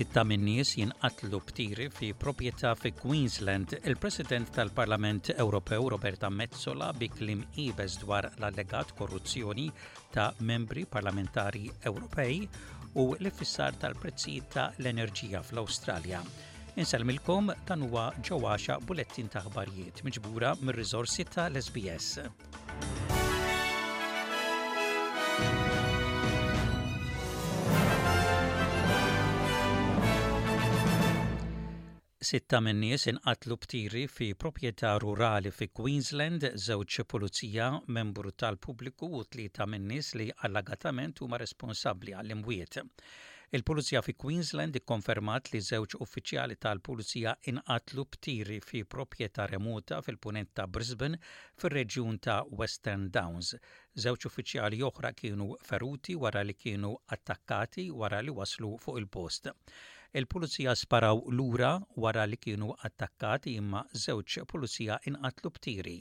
sitta minn nies jinqatlu b'tiri fi proprjetà fi Queensland, il-President tal-Parlament Ewropew Roberta Metzola bi kliem ibes dwar l-allegat korruzzjoni ta' membri parlamentari Ewropej u l-iffissar tal-prezzijiet ta' l-enerġija fl-Awstralja. Insellmilkom dan huwa ġewwaxa bulettin ta' ħbarijiet miġbura mir-riżorsi ta' l-SBS. Sitta min-nies inqatlu b'tiri fi propjetà rurali fi Queensland, żewġ pulizija, membru tal-pubbliku u tlieta min-nies li allegatament huma responsabbli għall-imwiet. Il-pulizija fi Queensland ikkonfermat li żewġ uffiċjali tal-pulizija inqatlu b'tiri fi propjetà remota fil-Punent ta' Brisbane fir-reġjun ta' Western Downs. Żewġ uffiċjali oħra kienu feruti wara li kienu attakkati wara li waslu fuq il-post. Il-Pulizija sparaw lura wara li kienu attakkati imma żewġ Pulizija inqatlu b'tiri.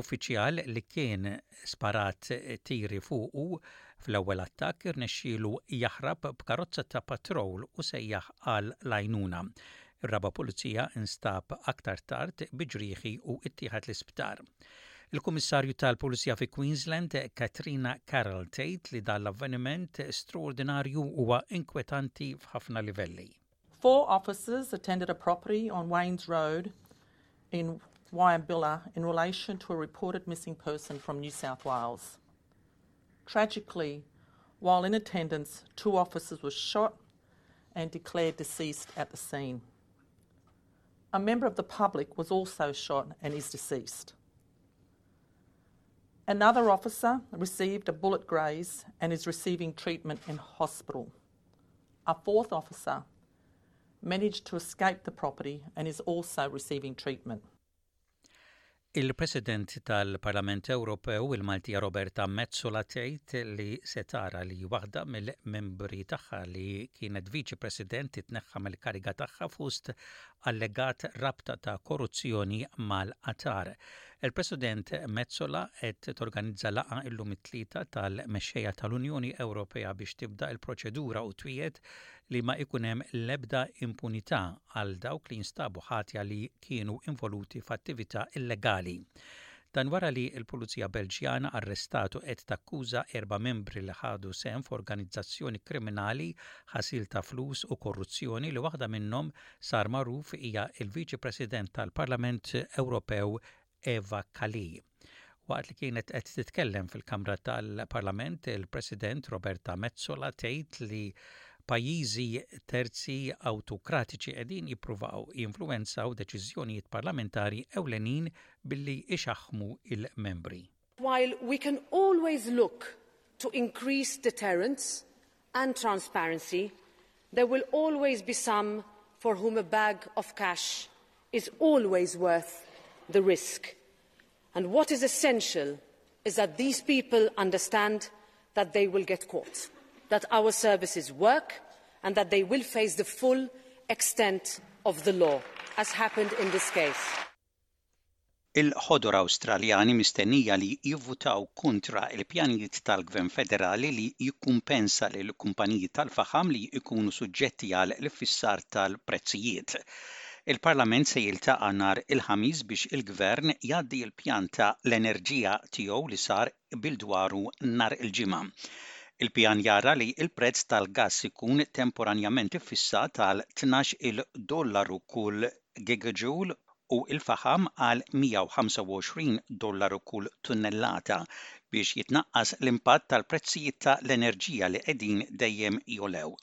Uffiċjal li kien sparat tiri fuqu fl-ewwel attakk irnexxielu jaħrab b'karozza ta' patrol u sejjaħ għal l-għajnuna. Ir-raba' Pulizija nstab aktar tard bi ġrieħi u ttieħed l-isptar. Il-Kummissarju tal-Pulizija fi Queensland, Katrina li avveniment straordinarju huwa inkwetanti f'ħafna livelli. Four officers attended a property on Waynes Road in Wyambilla in relation to a reported missing person from New South Wales. Tragically, while in attendance, two officers were shot and declared deceased at the scene. A member of the public was also shot and is deceased. Another officer received a bullet graze and is receiving treatment in hospital. A fourth officer managed to escape the property and is also receiving treatment. Il-President tal-Parlament Ewropew, il-Maltija Roberta Metsola tgħid li se tara li waħda mill-membri tagħha li kienet Viċi President titneħħa mill-kariga tagħha fost allegat rabta ta' koruzzjoni mal-Qatar. Il-President Metsola qed torganizza laqgħa illum it-Tlieta tal-mexxejja tal-Unjoni Ewropea biex tibda l-proċedura u twiegħed li ma jkun hemm l-ebda impunità għal dawk li jinstabu ħatja li kienu involuti f'attività illegali. Dan wara li l-Pulizija Belġjana arrestat u qed takkuża erba' membri li ħadu sehem f'organizzazzjoni kriminali, ħasil ta' flus u korruzzjoni li waħda minnhom sar magħruf hija l-Viċi President tal-Parlament Ewropew Eva Kaili. Waqt li kienet qed titkellem fil-Kamra tal-Parlament, il-President Roberta Metsola tgħid li pajjiżi terzi awtokratiċi qegħdin jippruvaw jinfluwenzaw deċiżjonijiet parlamentari ewlenin billi jxaħħmu l-membri. While we can always look to increase deterrence and transparency, there will always be some for whom a bag of cash is always worth the risk. And what is essential is that these people understand that they will get caught, that our services work and that they will face the full extent of the law, as happened in this case. Il-Ħodor Awstraljani mistennija li jivvutaw kontra l-pjanijiet tal-Gvern Federali li jikkumpensa lill-kumpaniji tal-faħam li jkunu suġġetti għal l-iffissar tal-prezzijiet. Il-Parlament se jiltaqa' nhar il-Ħamis biex il-Gvern jgħaddi l-pjan ta' l-enerġija tiegħu li sar qbil dwaru nhar il-Ġimgħa. Il-pjan jara li l-prezz tal-gass ikun temporanjament iffissat għal tnax-il dollaru kull gigajoule u l-faħam għal 125 dollaru kull tunnellata biex jitnaqqas l-impatt tal-prezzijiet ta' l-enerġija li qegħdin dejjem jogħlew.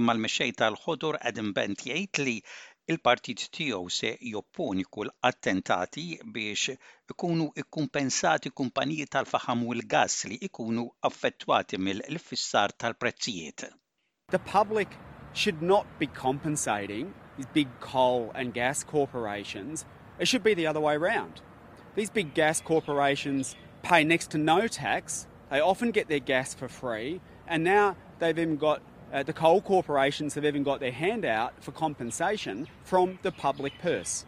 Imma l-Mexxej tal-Ħodor Adam Bandt jgħid li l-partit tiegħu se jopponi kull attentati biex ikunu kkumpensati kumpaniji tal-faħam u l-gass li jkunu affettwati mill-iffissar tal-prezzijiet. The public should not be compensating these big coal and gas corporations. It should be the other way around. These big gas corporations pay next to no tax. They often get their gas for free, and now they've even got uh, the coal corporations have even got their hand out for compensation from the public purse.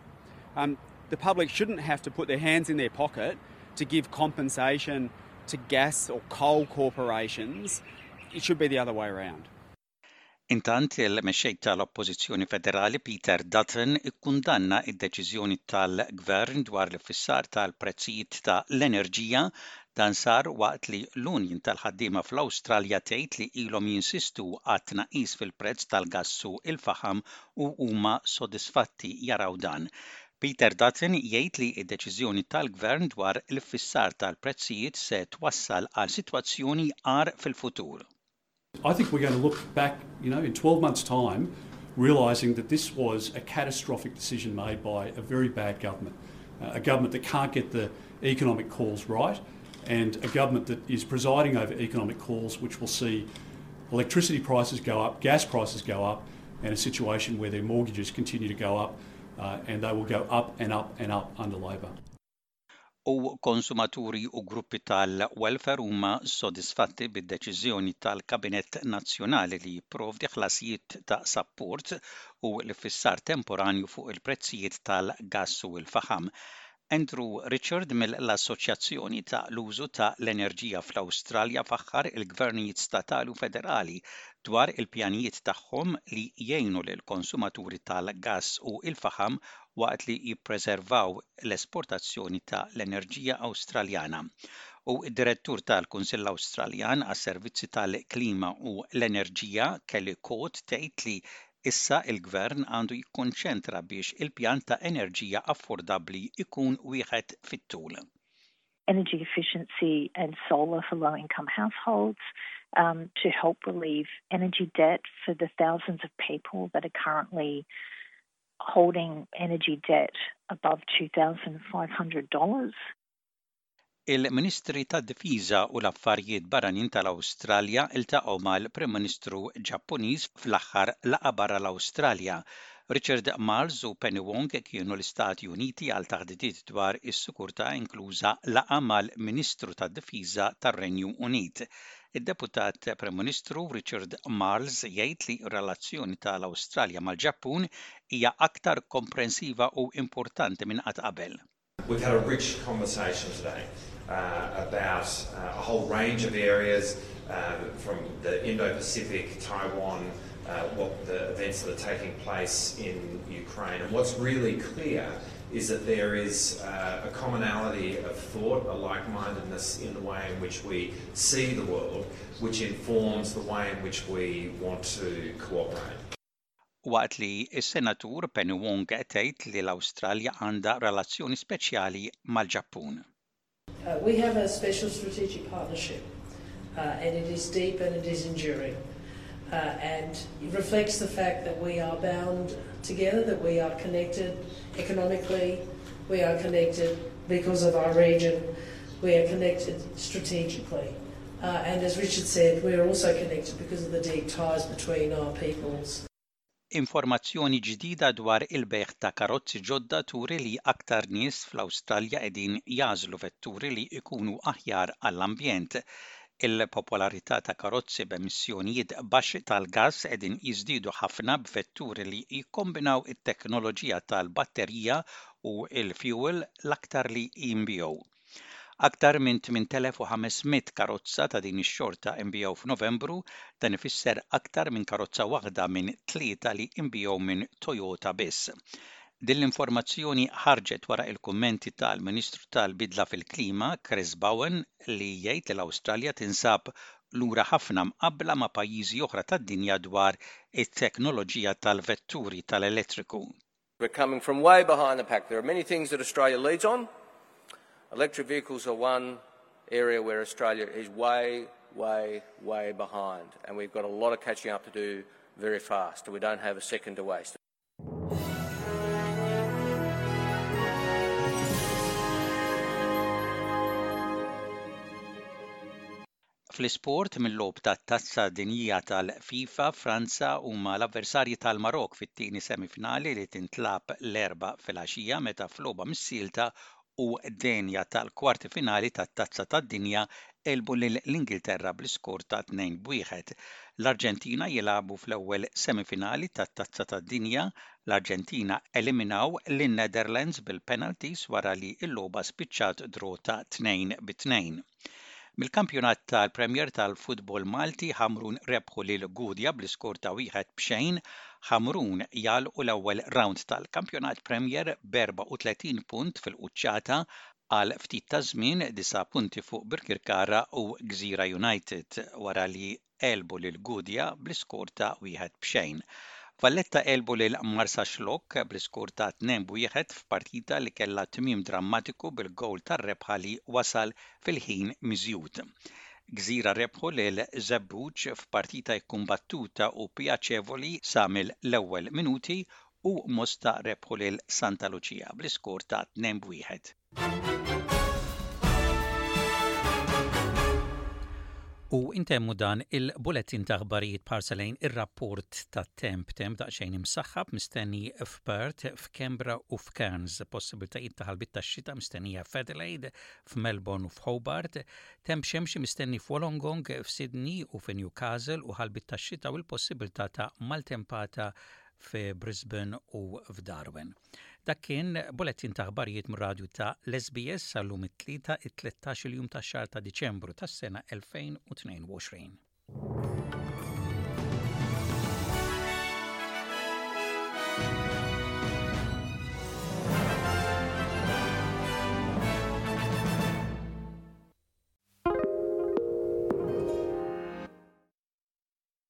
Um, the public shouldn't have to put their hands in their pocket to give compensation to gas or coal corporations, it should be the other way around. Intant, il-Mexxej tal-Oppożizzjoni Federali Peter Dutton ikkundanna d-deċiżjoni tal-Gvern dwar l-iffissar tal-prezzijiet ta' l-enerġija. Dan sar waqt li l-Union tal-Ħaddiema fl-Awstralja tgħid li ilhom jinsistu għat-tnaqqis fil-prezz tal-gass u l-faħam u huma sodisfatti jaraw dan. Peter Dutton jgħid li id-deċiżjoni tal-gvern dwar il-fissar tal-prezzijiet se twassal għal sitwazzjoni għar fil-futur. I think we're going to look back, you know, in 12 months' time, realizing that this was a catastrophic decision made by a very bad government, uh, a government that can't get the economic calls right, and a government that is presiding over economic calls which will see electricity prices go up, gas prices go up, and a situation where their mortgages continue to go up and they will go up and up and up under Labor. U konsumaturi u gruppi tal-welfare huma sodisfatti bid-deċiżjoni tal-Kabinett Nazzjonali li jipprovdi ħlasijiet ta' sapport u l-iffissar temporanju fuq il-prezzijiet tal-gass u l-faħam. Andrew Richard mill-Assoċjazzjoni ta' l-Użu ta' l-Enerġija fl-Awstralja faħħar il-gvernijiet statali u federali dwar il-pjanijiet tagħhom li jgħinu lill-konsumaturi tal-gass u l-faħam waqt li jippreservaw l-esportazzjoni ta' l-enerġija Awstraljana u d-Direttur tal-Kunsill Awstraljan għas-Servizzi tal-Klima u l-Enerġija Kelly Court tgħid li Issa l-Gvern għandu jikkonċentra biex il-pjan ta' enerġija affordabbli jkun wieħed fit-tul. energy efficiency and solar for low income households to help relieve energy debt for the thousands of people that are currently holding energy debt above $2,500. Il-Ministri tad-Difiża u l-Affarijiet Barranin tal-Awstralja ltaqgħu mal-Prim Ministru Ġappuniż fl-aħħar laqgħa barra l-Awstralja. Richard Marles u Penny Wong kienu l-Istati Uniti għal taħditiet dwar is-sikurtà inkluża laqgħa mal-Ministru tad-Difiża tar-Renju Unit. Id-Deputat Prim Ministru Richard Marles jgħid li r-relazzjoni tal-Awstralja mal-Ġappun hija aktar komprensiva u importanti minn qatt qabel. We've had a rich conversation today. Uh, about uh, a whole range of areas uh, from the Indo-Pacific, Taiwan, what the events that are taking place in Ukraine. And what's really clear is that there is uh, a commonality of thought, a like mindedness in the way in which we see the world, which informs the way in which we want to cooperate. Waqt li s-senatur Penny Wong tgħid li l-Awstralja għandha relazzjoni speċjali mal-Ġappun. Uh, we have a special strategic partnership, uh, and it is deep and it is enduring. Uh, and it reflects the fact that we are bound together, that we are connected economically, we are connected because of our region, we are connected strategically. And as Richard said, we are also connected because of the deep ties between our peoples. Informazzjoni ġdida dwar il-bejgħ ta' karozzi ġodda turi li aktar nies fl-Awstralja qegħdin jagħżlu vetturi li jkunu aħjar għall-ambjent. Il-popolarità ta' karozzi b'emissjonijiet baxxi tal-gass qegħdin jiżdiedu ħafna b'vetturi li jikkombinaw it-teknoloġija tal-batterija u l-fjuwil l-aktar li jinbiegħu. Aktar minn 8,500 karozza ta' din ix-xorta inbiegħu f'Novembru, dan ifisser aktar minn karozza waħda minn tlieta li inbiegħu minn Toyota biss. Din l-informazzjoni ħarġet wara il-kummenti tal-Ministru tal-Bidla fil-Klima, Chris Bowen, li jgħid li l-Awstralja tinsab lura ħafna mqabbla ma' pajjiżi oħra tad-dinja dwar it-teknoloġija tal-vetturi tal-elettriku. We're coming from way behind the pack. There are many things that Australia leads on, Electric vehicles are one area where Australia is way, way, way behind, and we've got a lot of catching up to do very fast. We don't have a second to waste. Fl-isport, mil-logħob tat-Tazza Dinjija tal-FIFA, Franza huma l-avversarji tal-Marokk fit-tieni semifinali li tintlagħab l-Erbgħa filgħaxija meta f'logħba missielta u denja tal-kwarti finali tat-Tazza tad-Dinja għelbu lill-Ingilterra bl-iskor ta' 2 b' 1. L-Arġentina jilagħbu fl-ewwel semifinali tat-Tazza tad-Dinja. L-Arġentina eliminaw lin-Netherlands bil-penalties wara li l-logħba spiċċat draw ta' 2 b' 2. Mill-kampjonat tal-Premier tal-futbol Malti, Ħamrun rebħu lil Gudja bl-iskor ta' wieħed b'xejn. Ħamrun jagħlqu l-ewwel rawnd tal-kampjonat Premier b'34 punt fil-quċċata għal ftit taż-żmien, disa' punti fuq Birkirkara u Gżira United wara li għelbu lil Gudja bl-iskor ta' wieħed b'xejn. Valletta għelbu lil Marsaxlokk bl-iskor ta' tnejn b'wieħed f'partita li kellha tmiem drammatiku bil-gowl tar-rebħa li wasal fil-ħin miżjud. Gżira rebħu lil Żebbuġ f'partita kkumbattuta u pjaċevoli sa mill-ewwel minuti u Mosta rebħu lil Santa Lucia bl-iskor ta' 2 b' 1. U intemmu dan il-bulettin ta' aħbarijiet b'ħarsa lejn ir-rapport tat-temp. Temp daqsxejn imsaħħab mistenni f'Perth, f'Kembra u f'Cairns. Possibiltajiet ta' ħalbit tax-xita mistennija f'Adelaide, f'Melbourne u f'Hobart. Temp xemxi mistenni f'Wolongong, f'Sydney u f'Newcastle u ħalbit tax-xita u l-possibilità ta' maltempata fi Brisbane u f'Darwin. Dak kien bulettin ta' aħbarijiet mir-radju ta' l-SBS għallum it-tlieta it-13 il-jum ta' xar ta' Diċembru tas-sena 2022.